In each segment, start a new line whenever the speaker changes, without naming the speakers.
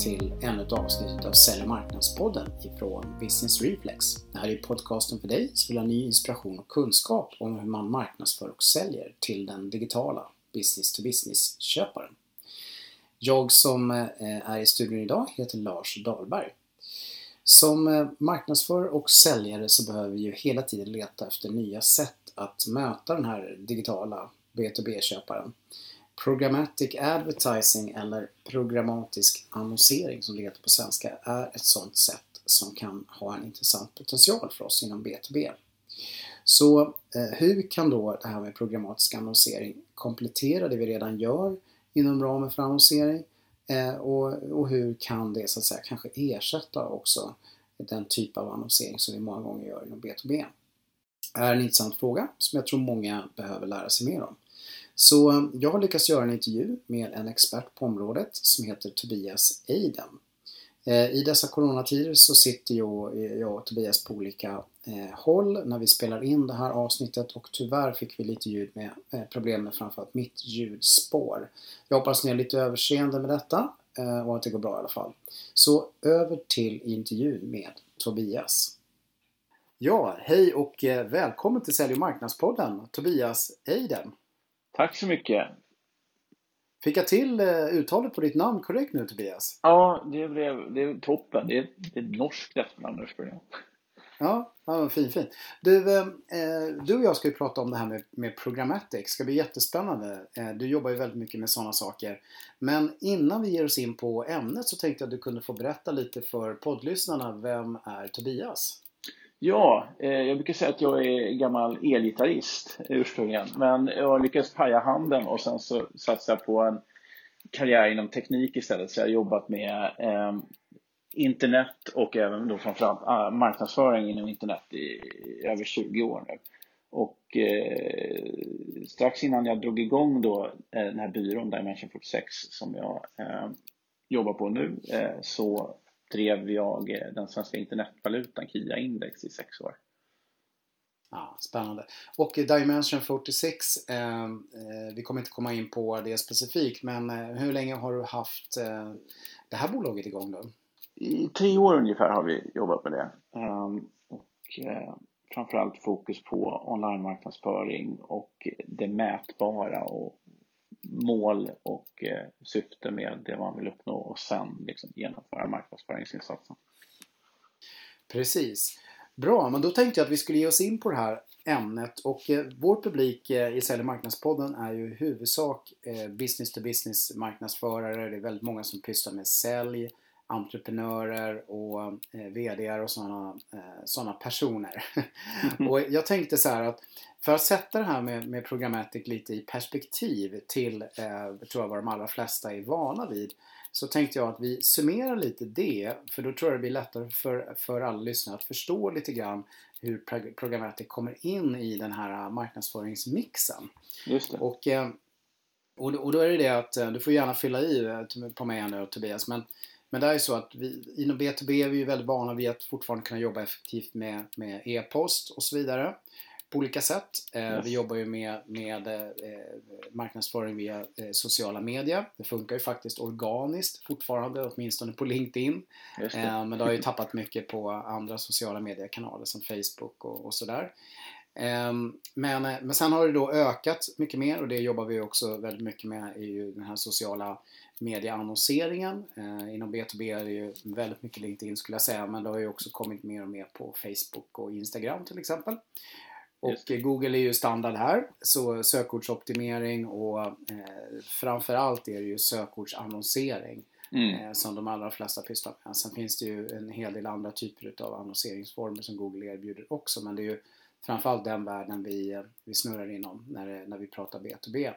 till ännu ett avsnitt av Sälj och marknadspodden ifrån Business Reflex. Det här är podcasten för dig som vill ha ny inspiration och kunskap om hur man marknadsför och säljer till den digitala business-to-business-köparen. Jag som eh, är i studion idag heter Lars Dahlberg. Som eh, marknadsför marknadsförare och säljare så behöver vi ju hela tiden leta efter nya sätt att möta den här digitala B2B-köparen. Programmatic advertising eller programmatisk annonsering som det heter på svenska är ett sådant sätt som kan ha en intressant potential för oss inom B2B. Så eh, hur kan då det här med programmatisk annonsering komplettera det vi redan gör inom ramen för annonsering eh, och, och hur kan det så att säga kanske ersätta också den typ av annonsering som vi många gånger gör inom B2B? Det är en intressant fråga som jag tror många behöver lära sig mer om. Så jag har lyckats göra en intervju med en expert på området som heter Tobias Eiden. Eh, I dessa coronatider så sitter jag, eh, jag och Tobias på olika eh, håll när vi spelar in det här avsnittet och tyvärr fick vi lite ljud med problem med framförallt mitt ljudspår. Jag hoppas ni har lite överseende med detta och att det går bra i alla fall. Så över till intervjun med Tobias. Ja, hej och välkommen till Sälj och marknadspodden Tobias Eiden.
Tack så mycket.
Fick jag till eh, uttalet på ditt namn korrekt nu Tobias?
Ja, det blev det är toppen. Det är, det är ett norskt efternamn ursprungligen.
Ja, ja fin, fin. Du, eh, du och jag ska ju prata om det här med, med programmatic. Det ska bli jättespännande. Eh, du jobbar ju väldigt mycket med sådana saker. Men innan vi ger oss in på ämnet så tänkte jag att du kunde få berätta lite för poddlyssnarna. Vem är Tobias?
Ja, eh, jag brukar säga att jag är gammal elgitarrist ursprungligen. Men jag lyckades paja handen och sen så satsade jag på en karriär inom teknik istället. Så jag har jobbat med eh, internet och även då framförallt ah, marknadsföring inom internet i, i över 20 år nu. Och eh, strax innan jag drog igång då eh, den här byrån Dimension 46 som jag eh, jobbar på nu eh, så drev jag eh, den svenska internetvalutan KIA Index i sex år.
Ja, spännande. Och Dimension 46, eh, eh, vi kommer inte komma in på det specifikt, men eh, hur länge har du haft eh, det här bolaget igång då?
I tre år ungefär har vi jobbat med det. Ehm, och eh, framförallt fokus på online marknadsföring och det mätbara och mål och eh, syfte med det man vill uppnå och sen liksom genomföra marknadsföringsinsatsen.
Precis. Bra, men då tänkte jag att vi skulle ge oss in på det här ämnet och eh, vår publik eh, i Sälj marknadspodden är ju i huvudsak eh, business to business marknadsförare. Det är väldigt många som pysslar med sälj, entreprenörer och eh, VDR och sådana eh, såna personer. Mm. och jag tänkte så här att för att sätta det här med, med programmatic lite i perspektiv till, eh, tror jag vad de allra flesta är vana vid, så tänkte jag att vi summerar lite det, för då tror jag det blir lättare för, för alla lyssnare att förstå lite grann hur programmatic kommer in i den här marknadsföringsmixen.
Just det.
Och, eh, och, och då är det det att, eh, du får gärna fylla i eh, på mig nu Tobias, men men det är ju så att vi, inom B2B är vi ju väldigt vana vid att fortfarande kunna jobba effektivt med, med e-post och så vidare på olika sätt. Eh, yes. Vi jobbar ju med, med eh, marknadsföring via eh, sociala medier. Det funkar ju faktiskt organiskt fortfarande, åtminstone på LinkedIn. Det. Eh, men det har ju tappat mycket på andra sociala mediekanaler som Facebook och, och sådär. Ehm, men, men sen har det då ökat mycket mer och det jobbar vi också väldigt mycket med i den här sociala medieannonseringen. Eh, inom B2B är det ju väldigt mycket LinkedIn skulle jag säga men det har ju också kommit mer och mer på Facebook och Instagram till exempel. Och Google är ju standard här, så sökordsoptimering och eh, framförallt är det ju sökordsannonsering mm. eh, som de allra flesta pysslar med. Sen finns det ju en hel del andra typer av annonseringsformer som Google erbjuder också men det är ju framförallt den världen vi, eh, vi snurrar inom när, när vi pratar B2B.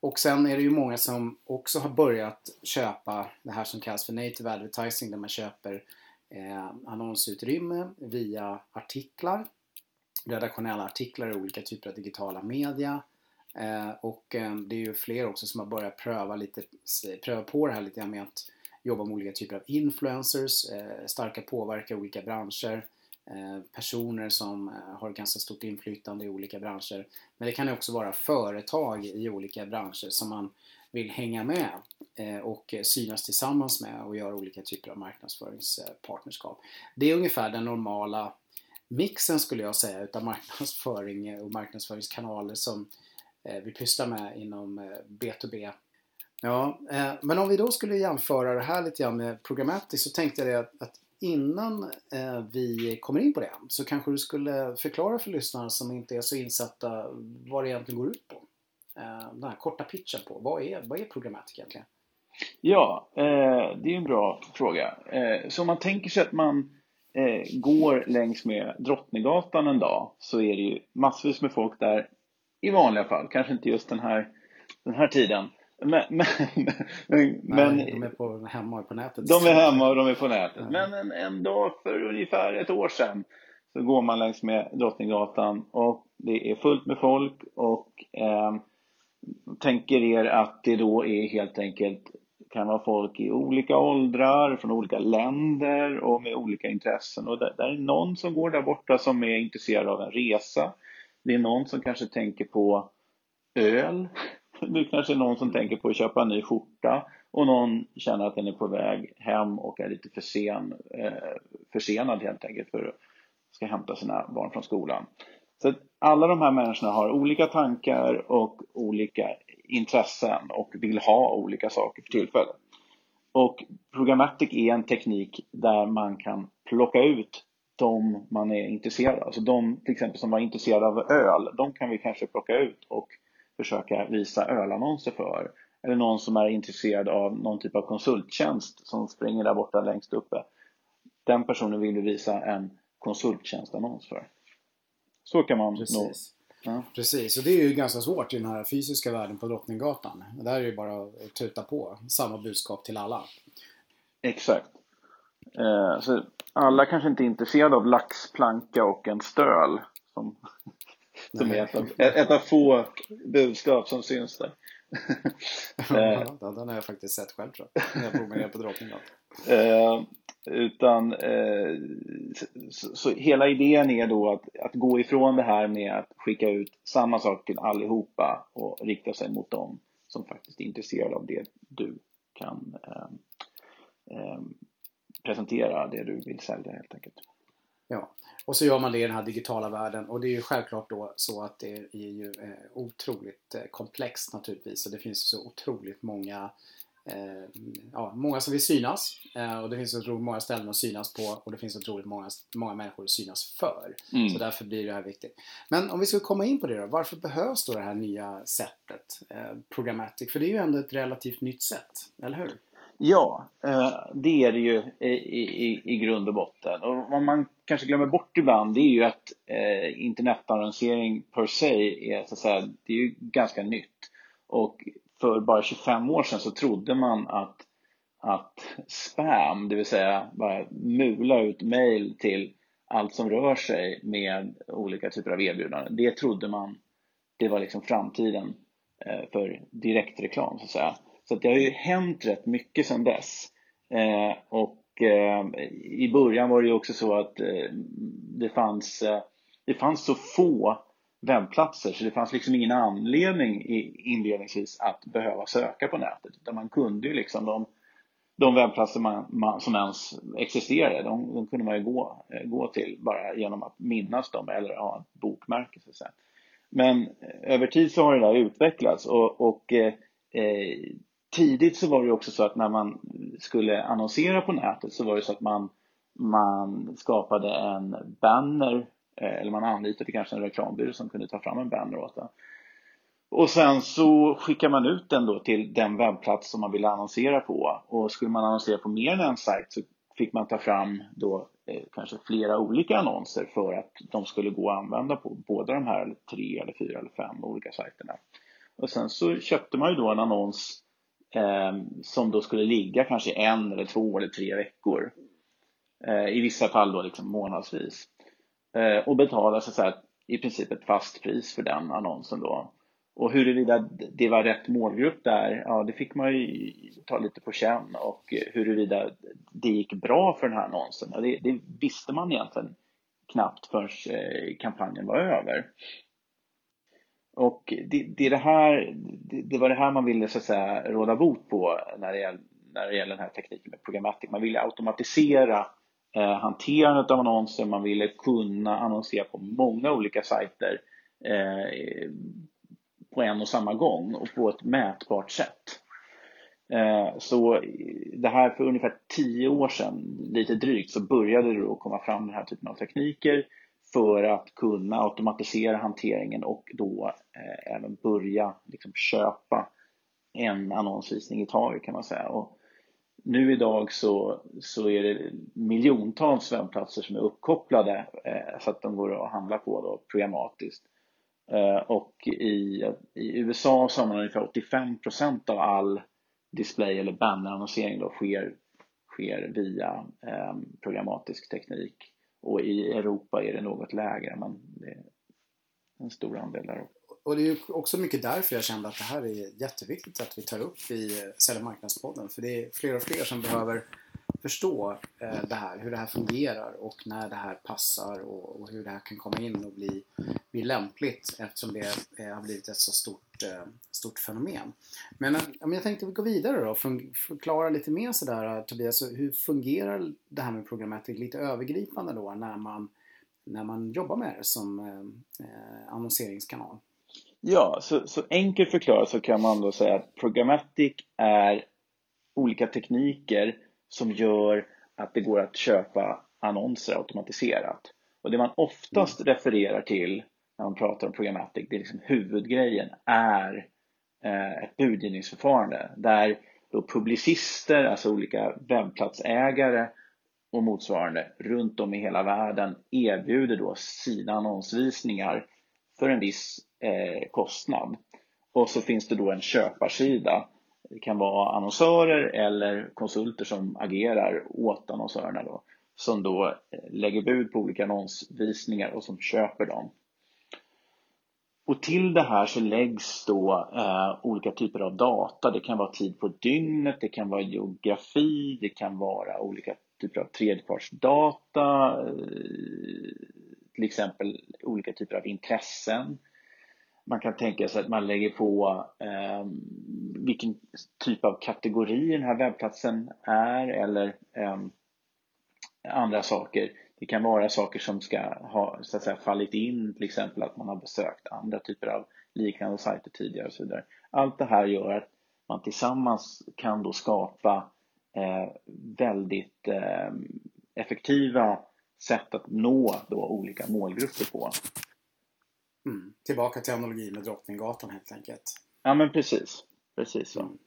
Och sen är det ju många som också har börjat köpa det här som kallas för native advertising där man köper eh, annonsutrymme via artiklar, redaktionella artiklar i olika typer av digitala media. Eh, och eh, det är ju fler också som har börjat pröva, lite, pröva på det här lite grann med att jobba med olika typer av influencers, eh, starka i olika branscher Eh, personer som eh, har ganska stort inflytande i olika branscher. Men det kan också vara företag i olika branscher som man vill hänga med eh, och synas tillsammans med och göra olika typer av marknadsföringspartnerskap. Det är ungefär den normala mixen skulle jag säga utav marknadsföring eh, och marknadsföringskanaler som eh, vi pysslar med inom eh, B2B. Ja, eh, men om vi då skulle jämföra det här lite grann med Programmatic så tänkte jag att innan vi kommer in på det så kanske du skulle förklara för lyssnarna som inte är så insatta vad det egentligen går ut på. Eh, den här korta pitchen på. Vad är, vad är Programmatic egentligen?
Ja, eh, det är en bra fråga. Eh, så om man tänker sig att man går längs med Drottninggatan en dag så är det ju massvis med folk där i vanliga fall, kanske inte just den här, den här tiden. Men, men,
Nej, men de är på, hemma på nätet.
De är hemma och de är på nätet. Mm. Men en, en dag för ungefär ett år sedan så går man längs med Drottninggatan och det är fullt med folk och eh, tänker er att det då är helt enkelt kan vara folk i olika åldrar, från olika länder och med olika intressen. Och det, där är någon som går där borta som är intresserad av en resa. Det är någon som kanske tänker på öl. Det kanske är någon som tänker på att köpa en ny skjorta och någon känner att den är på väg hem och är lite för sen, eh, försenad helt enkelt för att ska hämta sina barn från skolan. Så alla de här människorna har olika tankar och olika intressen och vill ha olika saker för tillfället. Och Programmatic är en teknik där man kan plocka ut de man är intresserad av. Alltså de till exempel som var intresserade av öl, de kan vi kanske plocka ut och försöka visa ölannonser för. Eller någon som är intresserad av någon typ av konsulttjänst som springer där borta längst uppe. Den personen vill vi visa en konsulttjänstannons för. Så kan man
Precis. Ja. Precis, och det är ju ganska svårt i den här fysiska världen på Drottninggatan. Där är det ju bara att tuta på. Samma budskap till alla.
Exakt. Eh, så alla kanske inte är intresserade av laxplanka och en stöl. Som, som är ett av, ett av få budskap som syns där.
ja, den har jag faktiskt sett själv tror jag. När jag promenerar på Drottninggatan.
Utan eh, så, så, hela idén är då att, att gå ifrån det här med att skicka ut samma sak till allihopa och rikta sig mot dem som faktiskt är intresserade av det du kan eh, eh, presentera, det du vill sälja helt enkelt.
Ja, och så gör man det i den här digitala världen. Och det är ju självklart då så att det är ju eh, otroligt eh, komplext naturligtvis. Och det finns så otroligt många ja, många som vill synas eh, och det finns otroligt många ställen att synas på och det finns otroligt många, många människor att synas för. Mm. Så därför blir det här viktigt. Men om vi ska komma in på det då. Varför behövs då det här nya sättet, eh, Programmatic? För det är ju ändå ett relativt nytt sätt, eller hur?
Ja, det är det ju i, i, i grund och botten. Och vad man kanske glömmer bort ibland det är ju att internetannonsering per se är, så att säga, det är ju ganska nytt. Och för bara 25 år sedan så trodde man att, att spam, det vill säga bara mula ut mejl till allt som rör sig med olika typer av erbjudanden. Det trodde man, det var liksom framtiden eh, för direktreklam så att säga. Så att det har ju hänt rätt mycket sedan dess. Eh, och eh, i början var det ju också så att det fanns, det fanns så få webbplatser så det fanns liksom ingen anledning inledningsvis att behöva söka på nätet utan man kunde ju liksom de, de webbplatser man, man, som ens existerade de, de, kunde man ju gå, eh, gå till bara genom att minnas dem eller ha ett bokmärke. Så att säga. Men eh, över tid så har det där utvecklats och, och eh, eh, tidigt så var det också så att när man skulle annonsera på nätet så var det så att man, man skapade en banner Eh, eller man anlitade kanske en reklambyrå som kunde ta fram en banner åt en. Och sen så skickar man ut den då till den webbplats som man vill annonsera på. Och skulle man annonsera på mer än en sajt så fick man ta fram då eh, kanske flera olika annonser för att de skulle gå att använda på båda de här tre eller fyra eller fem olika sajterna. Och sen så köpte man ju då en annons eh, som då skulle ligga kanske en eller två eller tre veckor. Eh, I vissa fall då liksom månadsvis. Eh, och betala så att i princip ett fast pris för den annonsen då. Och huruvida det var rätt målgrupp där, ja det fick man ju ta lite på känn och huruvida det gick bra för den här annonsen, ja, det, det visste man egentligen knappt förrän eh, kampanjen var över. och det, det, är det, här, det, det, var det här man ville så att säga, råda bot på när det, gäller, när det gäller den här tekniken med programmatik, Man ville automatisera eh, hanterandet av annonser, man ville kunna annonsera på många olika sajter eh, på en och samma gång och på ett mätbart sätt. Eh, så det här för ungefär tio år sedan, lite drygt, så började det då komma fram den här typen av tekniker för att kunna automatisera hanteringen och då eh, även börja liksom köpa en annonsvisning i taget kan man säga. Och nu idag så, så är det miljontals webbplatser som är uppkopplade eh, så att de går att handla på då, programmatiskt. Eh, och i, i USA så har man ungefär 85% av all display eller bannerannonsering då sker, sker via eh, programmatisk teknik. Och i Europa är det något lägre men det är en stor andel där. också.
Och det är ju också mycket därför jag kände att det här är jätteviktigt att vi tar upp i eh, Sälj marknadspodden. För det är fler och fler som behöver förstå eh, det här, hur det här fungerar och när det här passar och, och hur det här kan komma in och bli, bli lämpligt eftersom det eh, har blivit ett så stort, eh, stort fenomen. Men eh, om jag tänkte gå vidare då, förklara lite mer sådär eh, Tobias, hur fungerar det här med programmatik lite övergripande då när man, när man jobbar med det som eh, annonseringskanal?
Ja, så, så enkelt förklarat så kan man då säga att programmatic är olika tekniker som gör att det går att köpa annonser automatiserat. Och det man oftast mm. refererar till när man pratar om programmatic, det är liksom huvudgrejen, är eh, ett budgivningsförfarande där då publicister, alltså olika webbplatsägare och motsvarande runt om i hela världen erbjuder då sina annonsvisningar för en viss eh, kostnad. Och så finns det då en köparsida det kan vara annonsörer eller konsulter som agerar åt annonsörerna då, som då eh, lägger bud på olika annonsvisningar och som köper dem. Och till det här så läggs då eh, olika typer av data. Det kan vara tid på dygnet, det kan vara geografi, det kan vara olika typer av tredjepartsdata, eh, till exempel olika typer av intressen man kan tänka sig att man lägger på eh, vilken typ av kategori den här webbplatsen är eller eh, andra saker. Det kan vara saker som ska ha så att säga, fallit in, till exempel att man har besökt andra typer av liknande sajter tidigare och så vidare. Allt det här gör att man tillsammans kan då skapa eh, väldigt eh, effektiva sätt att nå då olika målgrupper på.
Mm. Tillbaka till analogin med Drottninggatan helt enkelt.
Ja men precis. Precis så. Mm.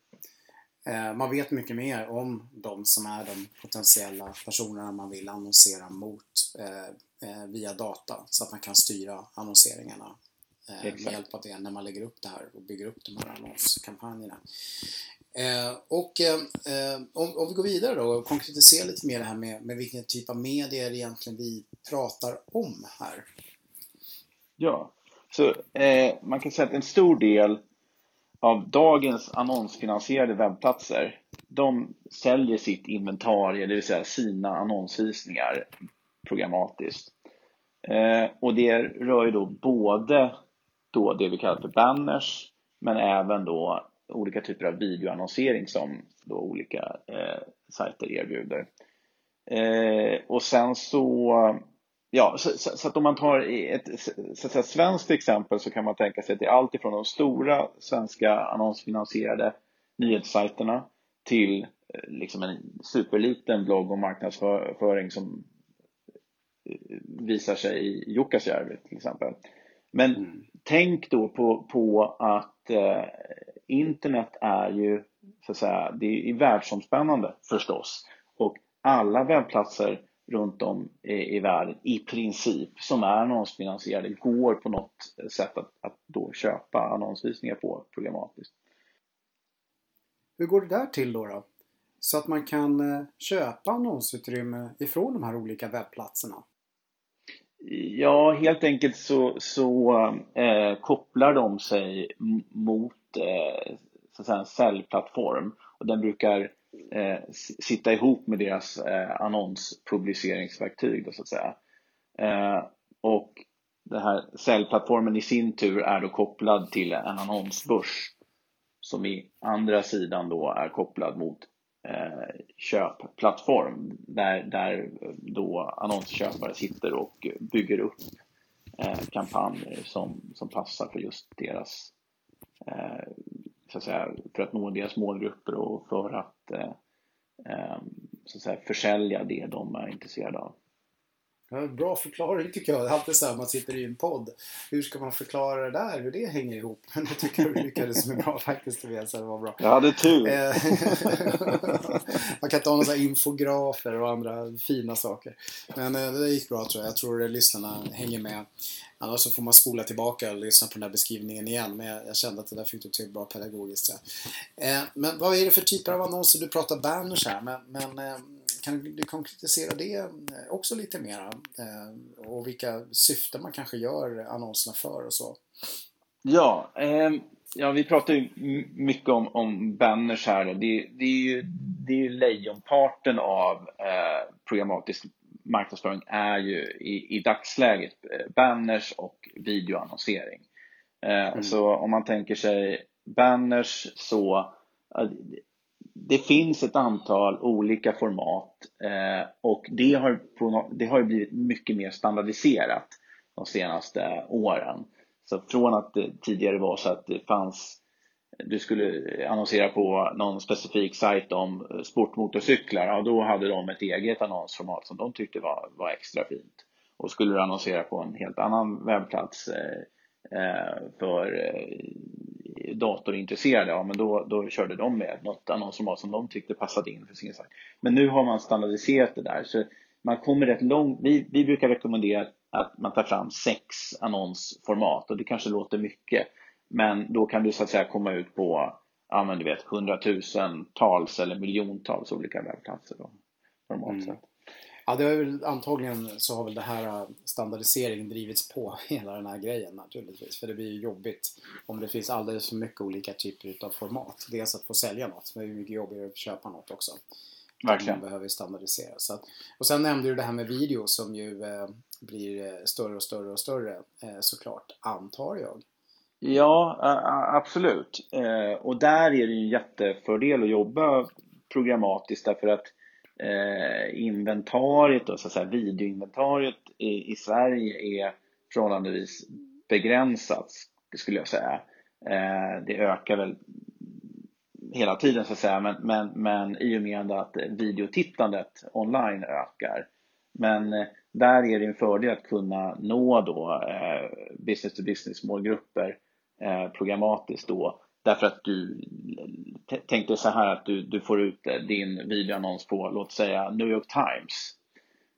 Eh, man vet mycket mer om de som är de potentiella personerna man vill annonsera mot eh, eh, via data så att man kan styra annonseringarna med hjälp av det när man lägger upp det här och bygger upp de här annonskampanjerna. Eh, och eh, eh, om, om, vi går vidare då och konkretiserar lite mer det här med, med vilken typ av medier egentligen vi pratar om här.
Ja, så eh, man kan säga att en stor del av dagens annonsfinansierade webbplatser, de säljer sitt inventarie, det vill säga sina annonsvisningar programmatiskt. Eh, och det rör ju då både då det vi kallar för banners, men även då olika typer av videoannonsering som då olika eh, sajter erbjuder. Eh, och sen så Ja, så, så, så, att om man tar ett så att säga, svenskt exempel så kan man tänka sig att det är allt ifrån de stora svenska annonsfinansierade nyhetssajterna till eh, liksom en superliten blogg och marknadsföring som eh, visar sig i Jukkasjärvi till exempel. Men mm. tänk då på, på att eh, internet är ju så att säga, det är världsomspännande förstås och alla webbplatser runt om i, världen i princip som är annonsfinansierade går på något sätt att, att då köpa annonsvisningar på programatiskt.
Hur går det där till då? då? Så att man kan eh, köpa annonsutrymme ifrån de här olika webbplatserna?
Ja, helt enkelt så, så eh, kopplar de sig mot Eh, så att säga, en säljplattform och den brukar eh, sitta ihop med deras eh, annonspubliceringsverktyg då, så att säga. Eh, och den här säljplattformen i sin tur är då kopplad till en annonsbörs som i andra sidan då är kopplad mot eh, köpplattform där, där då annonsköpare sitter och bygger upp eh, kampanjer som, som passar för just deras Eh, så att säga, för att nå deras målgrupper och för att, eh, eh, så att säga, försälja det de är intresserade av.
Ja, bra förklaring tycker jag. Det alltid så här man sitter i en podd. Hur ska man förklara det där? Hur det hänger ihop? Men jag tycker du lyckades med bra faktiskt Tobias. Det var bra.
Jag hade tur. Eh,
man kan inte ha några infografer och andra fina saker. Men eh, det gick bra tror jag. Jag tror att lyssnarna hänger med. Annars så får man spola tillbaka och lyssna på den här beskrivningen igen. Men jag, jag kände att det där fick du till bra pedagogiskt. Ja. Eh, men vad är det för typer av annonser? Du pratar banners här. Men, men kan du konkretisera det eh, också lite mer? Eh, och vilka syften man kanske gör annonserna för och så?
Ja, eh, ja vi pratar ju mycket om, om banners här. Det, det, är ju, det är ju lejonparten av eh, programmatisk marknadsföring är ju i, i dagsläget eh, banners och videoannonsering. Eh, mm. Så om man tänker sig banners så det finns ett antal olika format eh, och det har, på, det har blivit mycket mer standardiserat de senaste åren. Så från att det tidigare var så att det fanns du skulle annonsera på någon specifik sajt om sportmotorcyklar, ja, då hade de ett eget annonsformat som de tyckte var, var extra fint. Och skulle du annonsera på en helt annan webbplats eh, eh för eh, datorintresserade, ja men då, då körde de med något annonsformat som de tyckte passade in för sin sajt. Men nu har man standardiserat det där så man kommer rätt långt. Vi, vi brukar rekommendera att man tar fram sex annonsformat och det kanske låter mycket men då kan du så att säga komma ut på ja, men du vet, hundratusentals eller miljontals olika webbplatser. Då, normalt mm. sett.
Ja, det är väl, antagligen så har väl det här äh, standardiseringen drivits på hela den här grejen naturligtvis. För det blir ju jobbigt om det finns alldeles för mycket olika typer av format. Dels att få sälja något, men det är mycket jobbigare att köpa något också.
Verkligen.
Man behöver standardisera. Så att, och sen nämnde du det här med video som ju eh, blir äh, större och större och större eh, såklart, antar jag.
Ja, absolut. Eh, och där är det ju en jättefördel att jobba programmatiskt därför att eh, inventariet, och så att säga, videoinventariet i, i Sverige är förhållandevis begränsat skulle jag säga. Eh, det ökar väl hela tiden så att säga men, men, men i och med att videotittandet online ökar. Men eh, där är det en fördel att kunna nå då eh, business to business målgrupper eh, programmatiskt då Därför att du tänkte så här att du, du får ut din videoannons på, låt säga New York Times.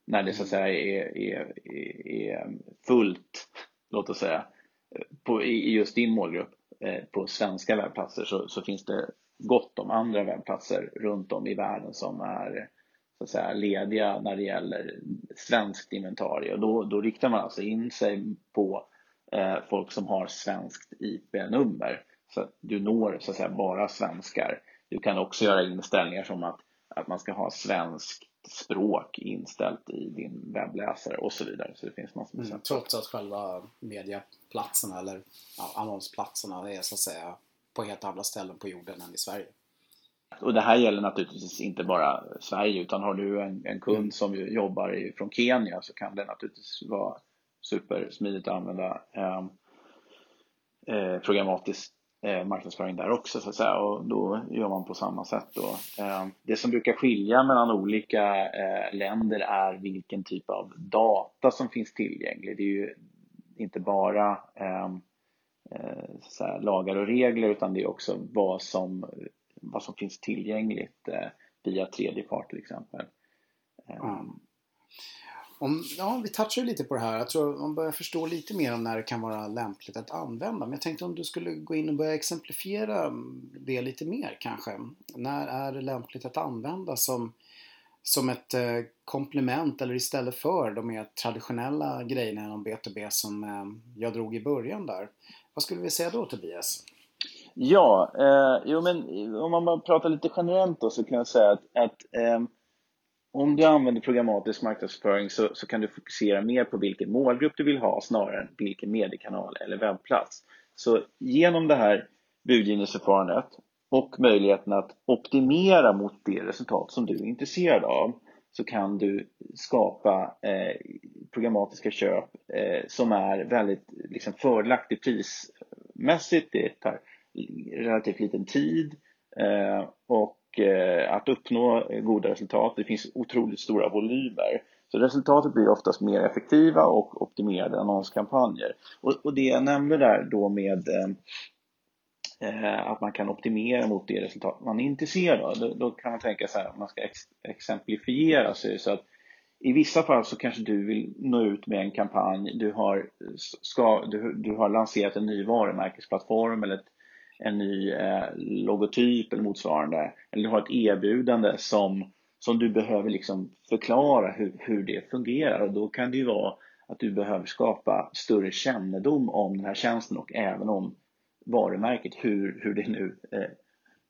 När det så att säga är, är, är fullt, låt oss säga, på, i just din målgrupp eh, på svenska webbplatser så, så finns det gott om andra webbplatser runt om i världen som är så att säga, lediga när det gäller svenskt inventarium. Och då, då riktar man alltså in sig på eh, folk som har svenskt IP-nummer. Så att du når så att säga bara svenskar. Du kan också göra inställningar som att, att man ska ha svenskt språk inställt i din webbläsare och så vidare. Så det finns massor med
mm, Trots att själva mediaplatserna eller ja, annonsplatserna är så att säga på helt andra ställen på jorden än i Sverige.
Och det här gäller naturligtvis inte bara Sverige utan har du en, en kund mm. som jobbar i, från Kenya så kan det naturligtvis vara supersmidigt att använda eh, eh, programmatiskt eh, Eh, marknadsföring där också så att säga och då gör man på samma sätt då. Eh, det som brukar skilja mellan olika eh, länder är vilken typ av data som finns tillgänglig. Det är ju inte bara ehm, lagar och regler utan det är också vad som, vad som finns tillgängligt eh, via tredje part till exempel. Mm.
Om, ja, vi touchar lite på det här. Jag tror man börjar förstå lite mer om när det kan vara lämpligt att använda. Men jag tänkte om du skulle gå in och börja exemplifiera det lite mer kanske. När är det lämpligt att använda som, som ett eh, komplement eller istället för de mer traditionella grejerna inom B2B som eh, jag drog i början där. Vad skulle vi säga då Tobias?
Ja, eh, jo men om man bara pratar lite generellt då så kan jag säga att, att eh, om du använder programmatisk marknadsföring så, så, kan du fokusera mer på vilken målgrupp du vill ha snarare än vilken mediekanal eller webbplats. Så genom det här budgivningsförfarandet och möjligheten att optimera mot det resultat som du är intresserad av så kan du skapa eh, programmatiska köp eh, som är väldigt liksom, fördelaktigt prismässigt. Det tar relativt liten tid eh, och och att uppnå goda resultat. Det finns otroligt stora volymer. Så resultatet blir oftast mer effektiva och optimerade annonskampanjer. Och, och det jag nämnde där då med eh, Eh, att man kan optimera mot det resultat man är intresserad av. Då, då kan man tänka så här, om man ska ex exemplifiera sig så att i vissa fall så kanske du vill nå ut med en kampanj, du har, ska, du, du har lanserat en ny varumärkesplattform eller ett, en ny eh, logotyp eller motsvarande, eller du har ett erbjudande som, som du behöver liksom förklara hur, hur det fungerar och då kan det ju vara att du behöver skapa större kännedom om den här tjänsten och även om varumärket, hur, hur det nu eh,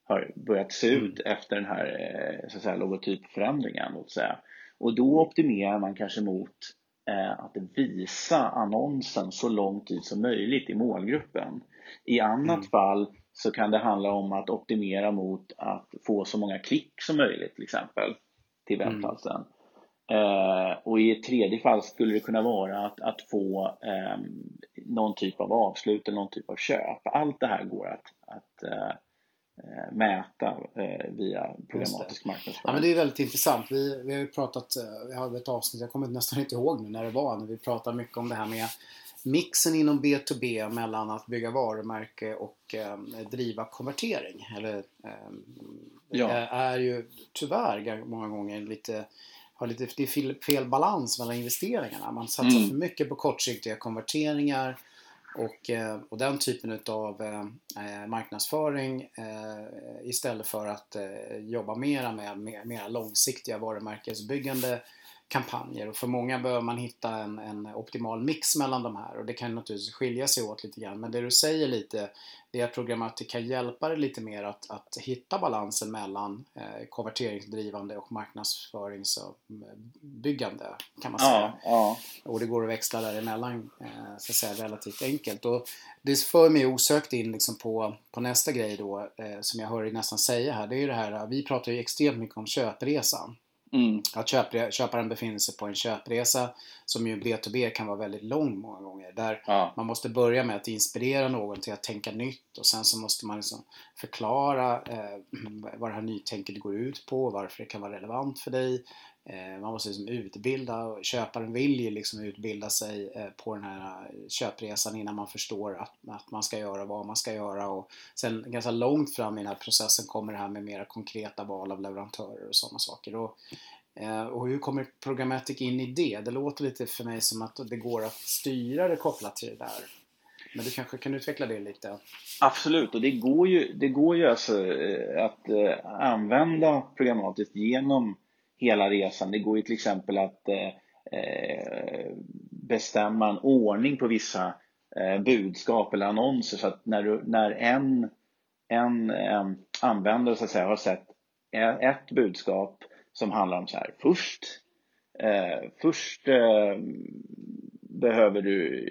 har börjat se ut mm. efter den här eh, så att säga, logotypförändringen. Låt säga. Och då optimerar man kanske mot eh, att visa annonsen så lång tid som möjligt i målgruppen. I annat mm. fall så kan det handla om att optimera mot att få så många klick som möjligt till exempel till mm. webbplatsen. Mm. Eh, och i ett tredje fall skulle det kunna vara att, att få eh, någon typ av avslut eller någon typ av köp. Allt det här går att, att eh mäta eh, via programmatisk marknadsföring.
Ja, men det är väldigt intressant. Vi, vi har ju pratat, vi hade ett avsnitt, jag kommer nästan inte ihåg nu när det var, när vi pratade mycket om det här med mixen inom B2B mellan att bygga varumärke och eh, driva konvertering. Eller, eh, ja. är ju tyvärr många gånger lite har lite det är fel, balans mellan investeringarna. Man satsar mm. för mycket på kortsiktiga konverteringar och, eh, och den typen av eh, eh, marknadsföring eh, istället för att jobba mera med, mera långsiktiga varumärkesbyggande kampanjer och för många behöver man hitta en, en, optimal mix mellan de här och det kan naturligtvis skilja sig åt lite grann men det du säger lite det är att programmatik kan hjälpa dig lite mer att, att hitta balansen mellan eh, konverteringsdrivande och marknadsföringsbyggande kan man säga. Ja, ja. Och det går att växla däremellan eh, så att säga, relativt enkelt. Och det för mig osökt in liksom på, på nästa grej då eh, som jag hör dig nästan säga här. Det är ju det här, vi pratar ju extremt mycket om köpresan. Mm. Att köparen befinner sig på en köpresa som ju B2B kan vara väldigt lång många gånger. Där ja. man måste börja med att inspirera någon till att tänka nytt och sen så måste man liksom förklara eh, vad det här nytänket går ut på, varför det kan vara relevant för dig. Eh, man måste liksom utbilda och köparen vill ju liksom utbilda sig eh, på den här eh, köpresan innan man förstår att, att man ska göra vad man ska göra och sen ganska långt fram i den här processen kommer det här med mera konkreta val av leverantörer och sådana saker. Och, och hur kommer Programmatic in i det? Det låter lite för mig som att det går att styra det kopplat till det där. Men du kanske kan utveckla det lite?
Absolut, och det går ju, det går ju alltså att använda programmatiskt genom hela resan. Det går ju till exempel att eh, eh, bestämma en ordning på vissa eh, budskap eller annonser så att när, du, när en, en eh, användare så att säga, har sett e-, ett budskap som handlar om så här först eh, först eh, behöver du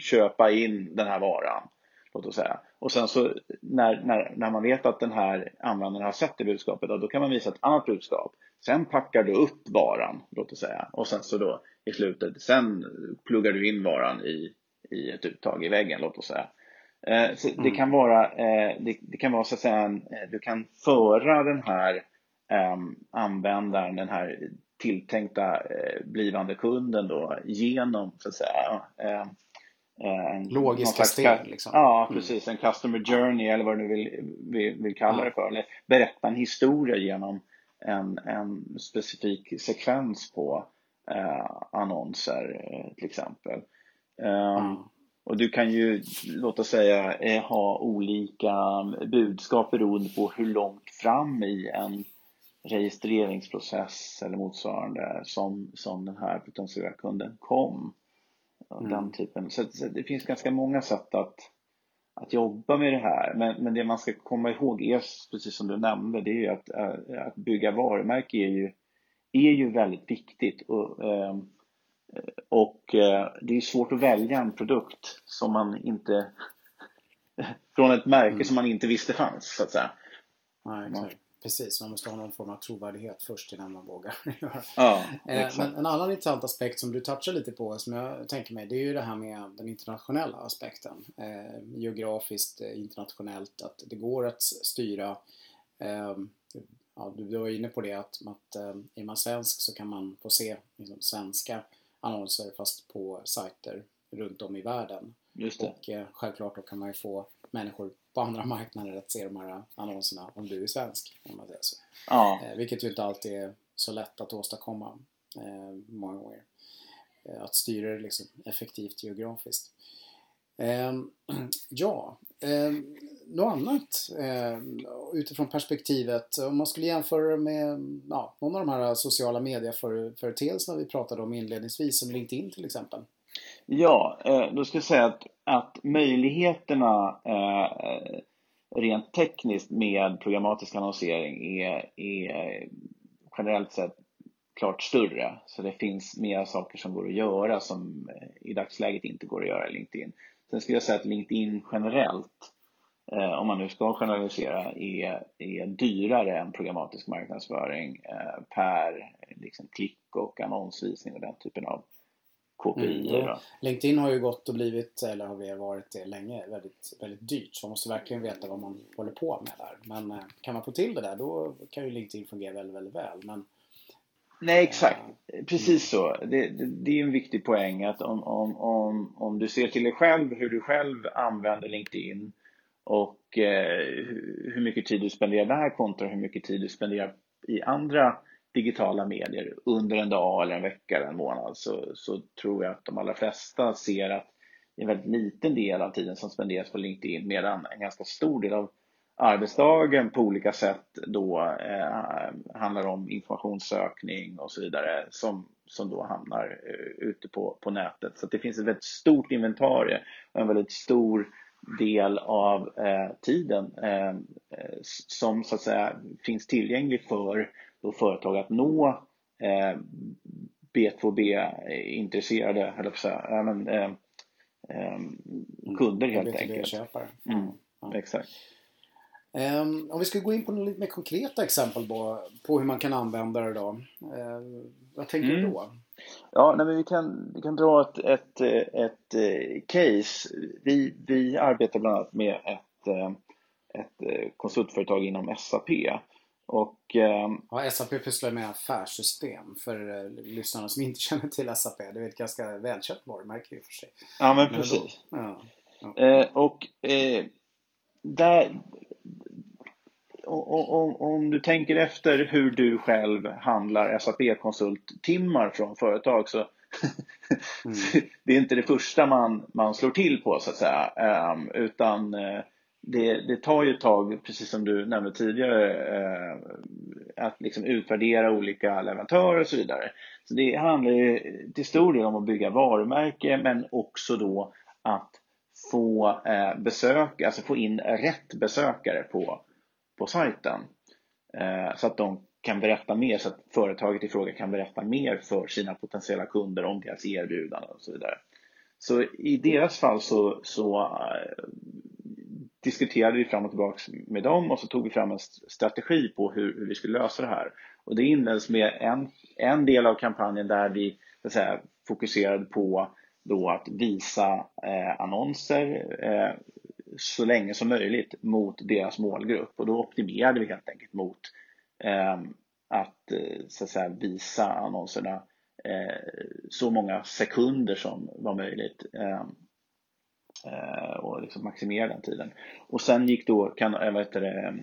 köpa in den här varan låt oss säga. Och sen så när, när, när man vet att den här användaren har sett det budskapet, då kan man visa ett annat budskap. Sen packar du upp varan, låt oss säga, och sen så då i slutet, sen pluggar du in varan i, i ett uttag i väggen, låt oss säga. Eh, så det mm. kan vara, eh, det, det, kan vara så att säga, en, eh, du kan föra den här eh, användaren, den här tilltänkta blivande kunden då genom så att säga
en, Logiska steg liksom.
Ja, mm. precis. En customer journey eller vad du vill, vill, vill kalla det för. Eller berätta en historia genom en, en specifik sekvens på eh, annonser eh, till exempel. Um, mm. Och du kan ju, låt oss säga, eh, ha olika budskap beroende på hur långt fram i en registreringsprocess eller motsvarande som, som den här potentiella kunden kom. Mm. Den typen. Så, så, det finns ganska många sätt att, att jobba med det här. Men, men det man ska komma ihåg är, precis som du nämnde, det är ju att, äh, att bygga varumärke är ju är ju väldigt viktigt. Och, ehm, och eh, det är svårt att välja en produkt som man inte från ett märke mm. som man inte visste fanns så att säga.
Ja, exakt. Precis, man måste ha någon form av trovärdighet först innan man vågar göra
ja,
eh, Men en annan intressant aspekt som du touchar lite på som jag tänker mig det är ju det här med den internationella aspekten. Eh, geografiskt, eh, internationellt, att det går att styra eh, ja, du var inne på det att, att är man svensk så kan man få se liksom, svenska annonser fast på sajter runt om i världen. Och eh, självklart då kan man ju få människor på andra marknader att se de här annonserna om du är svensk. Om man säger så.
Ja.
Eh, vilket ju inte alltid är så lätt att åstadkomma eh, många gånger. Eh, att styra det liksom effektivt geografiskt. Ehm, ja, ehm, något annat ehm, utifrån perspektivet om man skulle jämföra med ja, någon av de här sociala medieföreteelserna vi pratade om inledningsvis som LinkedIn till exempel.
Ja, då ska jag säga att, att möjligheterna eh, rent tekniskt med programmatisk annonsering är, är generellt sett klart större. Så det finns mer saker som går att göra som eh, i dagsläget inte går att göra i LinkedIn. Sen skulle jag säga att LinkedIn generellt, eh, om man nu ska generalisera, är, är dyrare än programmatisk marknadsföring eh, per liksom, klick och annonsvisning och den typen av KPI. Mm,
LinkedIn har ju gått och blivit, eller har varit det länge, väldigt, väldigt dyrt. Så man måste verkligen veta vad man håller på med där. Men eh, kan man få till det där då kan ju LinkedIn fungera väldigt, väldigt väl. Men,
Nej, exakt. Precis så. Det, det, det, är en viktig poäng att om, om, om, om du ser till dig själv, hur du själv använder LinkedIn och eh, hur mycket tid du spenderar där kontra hur mycket tid du spenderar i andra digitala medier under en dag eller en vecka eller en månad så, så tror jag att de allra flesta ser att det är en väldigt liten del av tiden som spenderas på LinkedIn medan en ganska stor del av arbetsdagen på olika sätt då eh, handlar om informationssökning och så vidare som, som då hamnar eh, ute på, på nätet. Så det finns ett väldigt stort inventarie och en väldigt stor del av eh, tiden eh, som så att säga finns tillgänglig för då företag att nå eh, B2B-intresserade, eller säga, men, eh, eh, kunder helt B2B enkelt.
Köpare.
Mm, ja. Exakt.
Um, om vi ska gå in på några lite mer konkreta exempel på, på hur man kan använda det då. Uh, vad tänker mm. du då?
Ja, nej, men vi, kan, vi kan dra ett, ett, ett, ett eh, case. Vi, vi arbetar bland annat med ett, eh, ett konsultföretag inom SAP och, eh,
ja, SAP pysslar med affärssystem för eh, lyssnarna som inte känner till SAP. Det är ett ganska välkänt varumärke i och för sig.
Ja, men precis. ja, ja. Eh, och eh, där, om, om du tänker efter hur du själv handlar SAP-konsulttimmar från företag så mm. det är inte det första man, man slår till på så att säga. Um, utan uh, det, det, tar ju ett tag, precis som du nämnde tidigare, eh, att liksom utvärdera olika leverantörer och så vidare. Så det handlar ju till stor del om att bygga varumärke men också då att få eh, besök, alltså få in rätt besökare på, på sajten. Eh, så att de kan berätta mer, så att företaget i fråga kan berätta mer för sina potentiella kunder om deras erbjudanden och så vidare. Så i deras fall så, så eh, diskuterade vi fram och tillbaka med dem och så tog vi fram en strategi på hur, hur vi skulle lösa det här. Och det inleddes med en, en del av kampanjen där vi så att säga, fokuserade på då att visa eh, annonser eh, så länge som möjligt mot deras målgrupp och då optimerade vi helt enkelt mot ehm, eh, att, så att säga, visa annonserna eh, så många sekunder som var möjligt. Ehm, Eh, och liksom maximera den tiden. Och sen gick då, kan, eh, vad heter det, eh,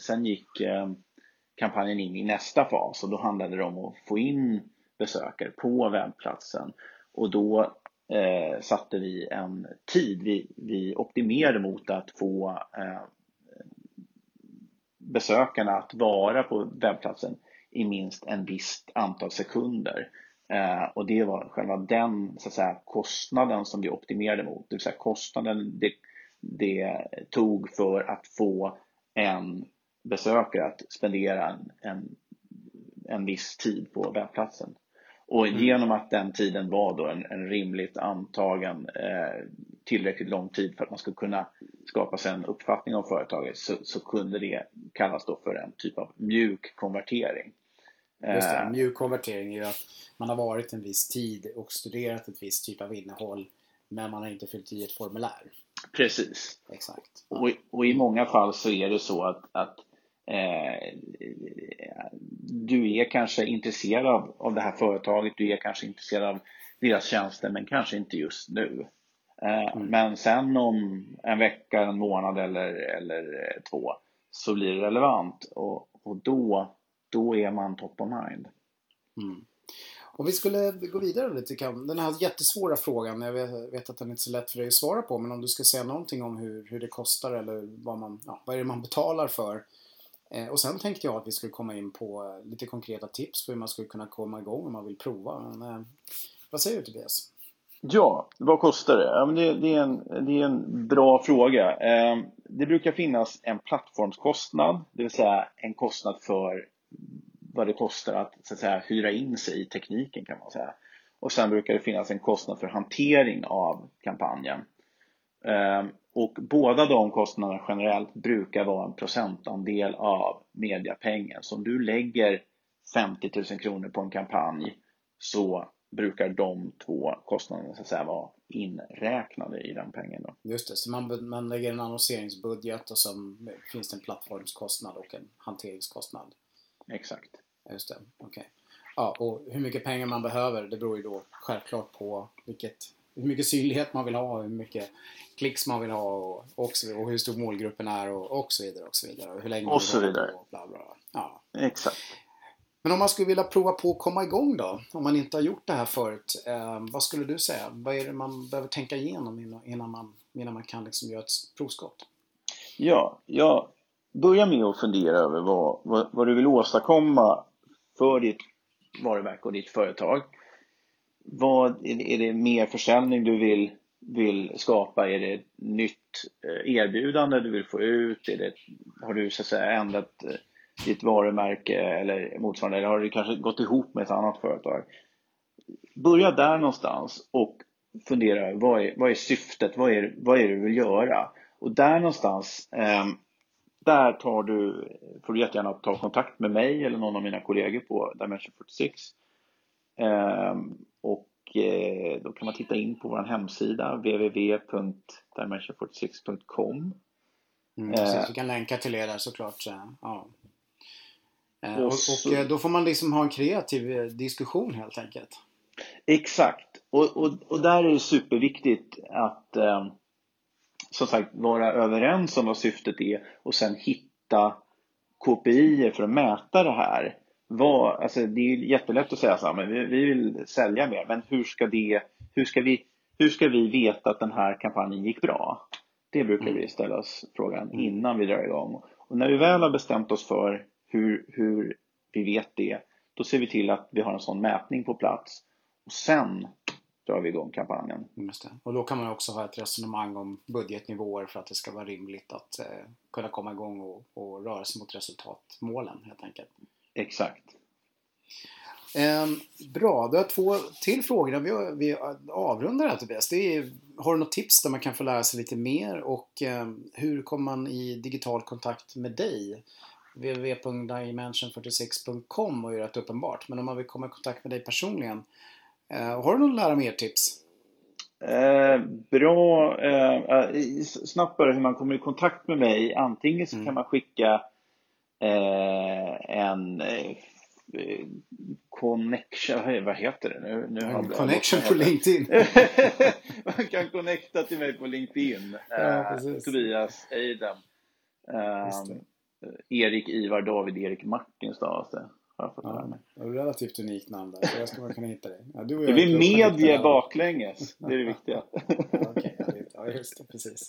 sen gick eh, kampanjen in i nästa fas och då handlade det om att få in besökare på webbplatsen och då eh, satte vi en tid, vi, vi optimerade mot att få eh, besökarna att vara på webbplatsen i minst en visst antal sekunder. Eh, och det var själva den så att säga, kostnaden som vi optimerade mot, det vill säga kostnaden det, det tog för att få en besökare att spendera en, en, en viss tid på webbplatsen. Och mm. genom att den tiden var då en, en rimligt antagen eh, tillräckligt lång tid för att man skulle kunna skapa sig en uppfattning om företaget så, så kunde det kallas då för en typ av mjuk konvertering.
Just det, eh. mjuk konvertering är att man har varit en viss tid och studerat ett visst typ av innehåll men man har inte fyllt i ett formulär.
Precis.
Exakt.
Och, och i många fall så är det så att, att eh, du är kanske intresserad av, av det här företaget, du är kanske intresserad av deras tjänster men kanske inte just nu. Eh, mm. Men sen om en vecka, en månad eller, eller två så blir det relevant och, och då, då är man top of mind.
Mm. Om vi skulle gå vidare lite grann. Den här jättesvåra frågan, jag vet, att den är inte är så lätt för dig att svara på, men om du ska säga någonting om hur, hur det kostar eller vad, man, ja, vad är det man betalar för? Eh, och sen tänkte jag att vi skulle komma in på eh, lite konkreta tips på hur man skulle kunna komma igång om man vill prova. Men, eh, vad säger du Tobias?
Ja, vad kostar det? Ja, men det, det, är en, det är en bra fråga. Eh, det brukar finnas en plattformskostnad, det vill säga en kostnad för vad det kostar att, så att säga, hyra in sig i tekniken kan man säga. Och sen brukar det finnas en kostnad för hantering av kampanjen. Ehm, och båda de kostnaderna generellt brukar vara en procentandel av mediapengen. Så om du lägger 50 000 kronor på en kampanj så brukar de två kostnaderna så att säga vara inräknade i den pengen. Då.
Just det, så man, man lägger en annonseringsbudget och så finns det en plattformskostnad och en hanteringskostnad.
Exakt.
Just det, okej. Okay. Ja, och hur mycket pengar man behöver det beror ju då självklart på vilket, hur mycket synlighet man vill ha, hur mycket klicks man vill ha och, och, så, och hur stor målgruppen är och, och så vidare och så vidare. Och hur länge
och så vidare.
Och bla, bla. Ja.
Exakt.
Men om man skulle vilja prova på att komma igång då? Om man inte har gjort det här förut. Eh, vad skulle du säga? Vad är det man behöver tänka igenom innan man, innan man kan liksom göra ett provskott?
Ja, jag Börja med att fundera över vad, vad, vad, du vill åstadkomma för ditt varumärke och ditt företag. Vad, är det mer försäljning du vill, vill skapa? Är det ett nytt eh, erbjudande du vill få ut? Är det, har du så att säga ändrat eh, ditt varumärke eller motsvarande? Eller har du kanske gått ihop med ett annat företag? Börja där någonstans och fundera vad är, vad är syftet? Vad är, vad är det du vill göra? Och där någonstans eh, där tar du, får du jättegärna ta kontakt med mig eller någon av mina kollegor på Dimension 46. Ehm, och eh, då kan man titta in på vår hemsida www.dimension46.com
mm, eh, Vi kan länka till er där såklart. Ja. Eh, och, och, då får man liksom ha en kreativ diskussion helt enkelt.
Exakt. Och, och, och där är det superviktigt att eh, som sagt vara överens om vad syftet är och sen hitta KPI för att mäta det här. Vad, alltså det är jättelätt att säga så här, men vi, vi vill sälja mer, men hur ska, det, hur, ska vi, hur ska vi veta att den här kampanjen gick bra? Det brukar vi mm. ställa oss frågan mm. innan vi drar igång. Och när vi väl har bestämt oss för hur, hur vi vet det, då ser vi till att vi har en sån mätning på plats. Och sen drar vi igång kampanjen.
Just det. Och då kan man också ha ett resonemang om budgetnivåer för att det ska vara rimligt att eh, kunna komma igång och, och röra sig mot resultatmålen helt enkelt.
Exakt.
Eh, bra, du har två till frågor. Vi, vi avrundar här Tobias. Det är, har du något tips där man kan få lära sig lite mer och eh, hur kommer man i digital kontakt med dig? www.dimension46.com är rätt uppenbart. Men om man vill komma i kontakt med dig personligen har du några lära mer-tips?
Eh, bra. Eh, eh snabbt bara hur man kommer i kontakt med mig. Antingen så mm. kan man skicka eh, en eh, connection, vad heter det nu? nu
en connection på LinkedIn.
man kan connecta till mig på LinkedIn. Ja, Tobias Eidem. Erik Ivar David Erik Martin stavas det.
Har jag ja, det är relativt unikt namn där, så jag ska man kunna hitta dig.
Ja, du det blir medie baklänges, det är det viktiga.
Okej, ja just det, precis.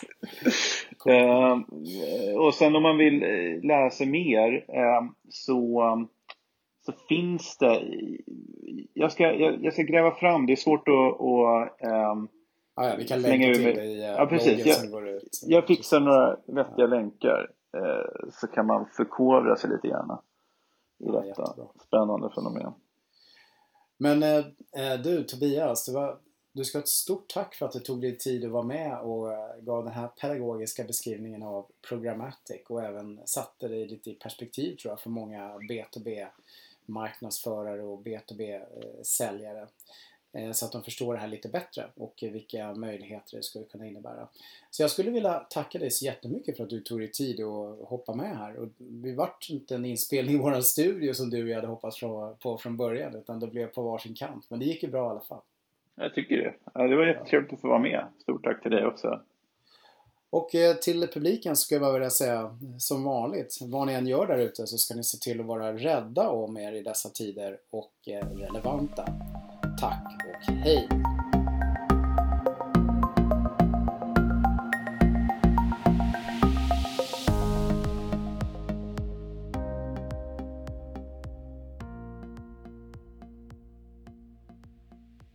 Cool. Uh, och sen om man vill eh, lära sig mer uh, så, så finns det, jag ska, jag, jag, ska gräva fram, det är svårt att, att
ah, ja, vi kan länka till det i
ja, precis. Jag, ut, jag fixar några vettiga ja. länkar så kan man förkovra sig lite grann. I detta jättebra. spännande fenomen.
Men eh, eh, du Tobias, var, du ska ha ett stort tack för att du tog dig tid att vara med och eh, gav den här pedagogiska beskrivningen av Programmatic och även satte dig lite i perspektiv tror jag för många B2B marknadsförare och B2B-säljare. Eh, så att de förstår det här lite bättre och vilka möjligheter det skulle kunna innebära. Så jag skulle vilja tacka dig så jättemycket för att du tog dig tid att hoppa med här. Och det vart inte en inspelning i våran studio som du och jag hade hoppats på från början utan det blev på varsin kant. Men det gick ju bra i alla fall.
Jag tycker det. Det var jättetrevligt att få vara med. Stort tack till dig också.
Och eh, till publiken ska jag bara vilja säga som vanligt, vad ni än gör där ute så ska ni se till att vara rädda om er i dessa tider och eh, relevanta. Tack och hej!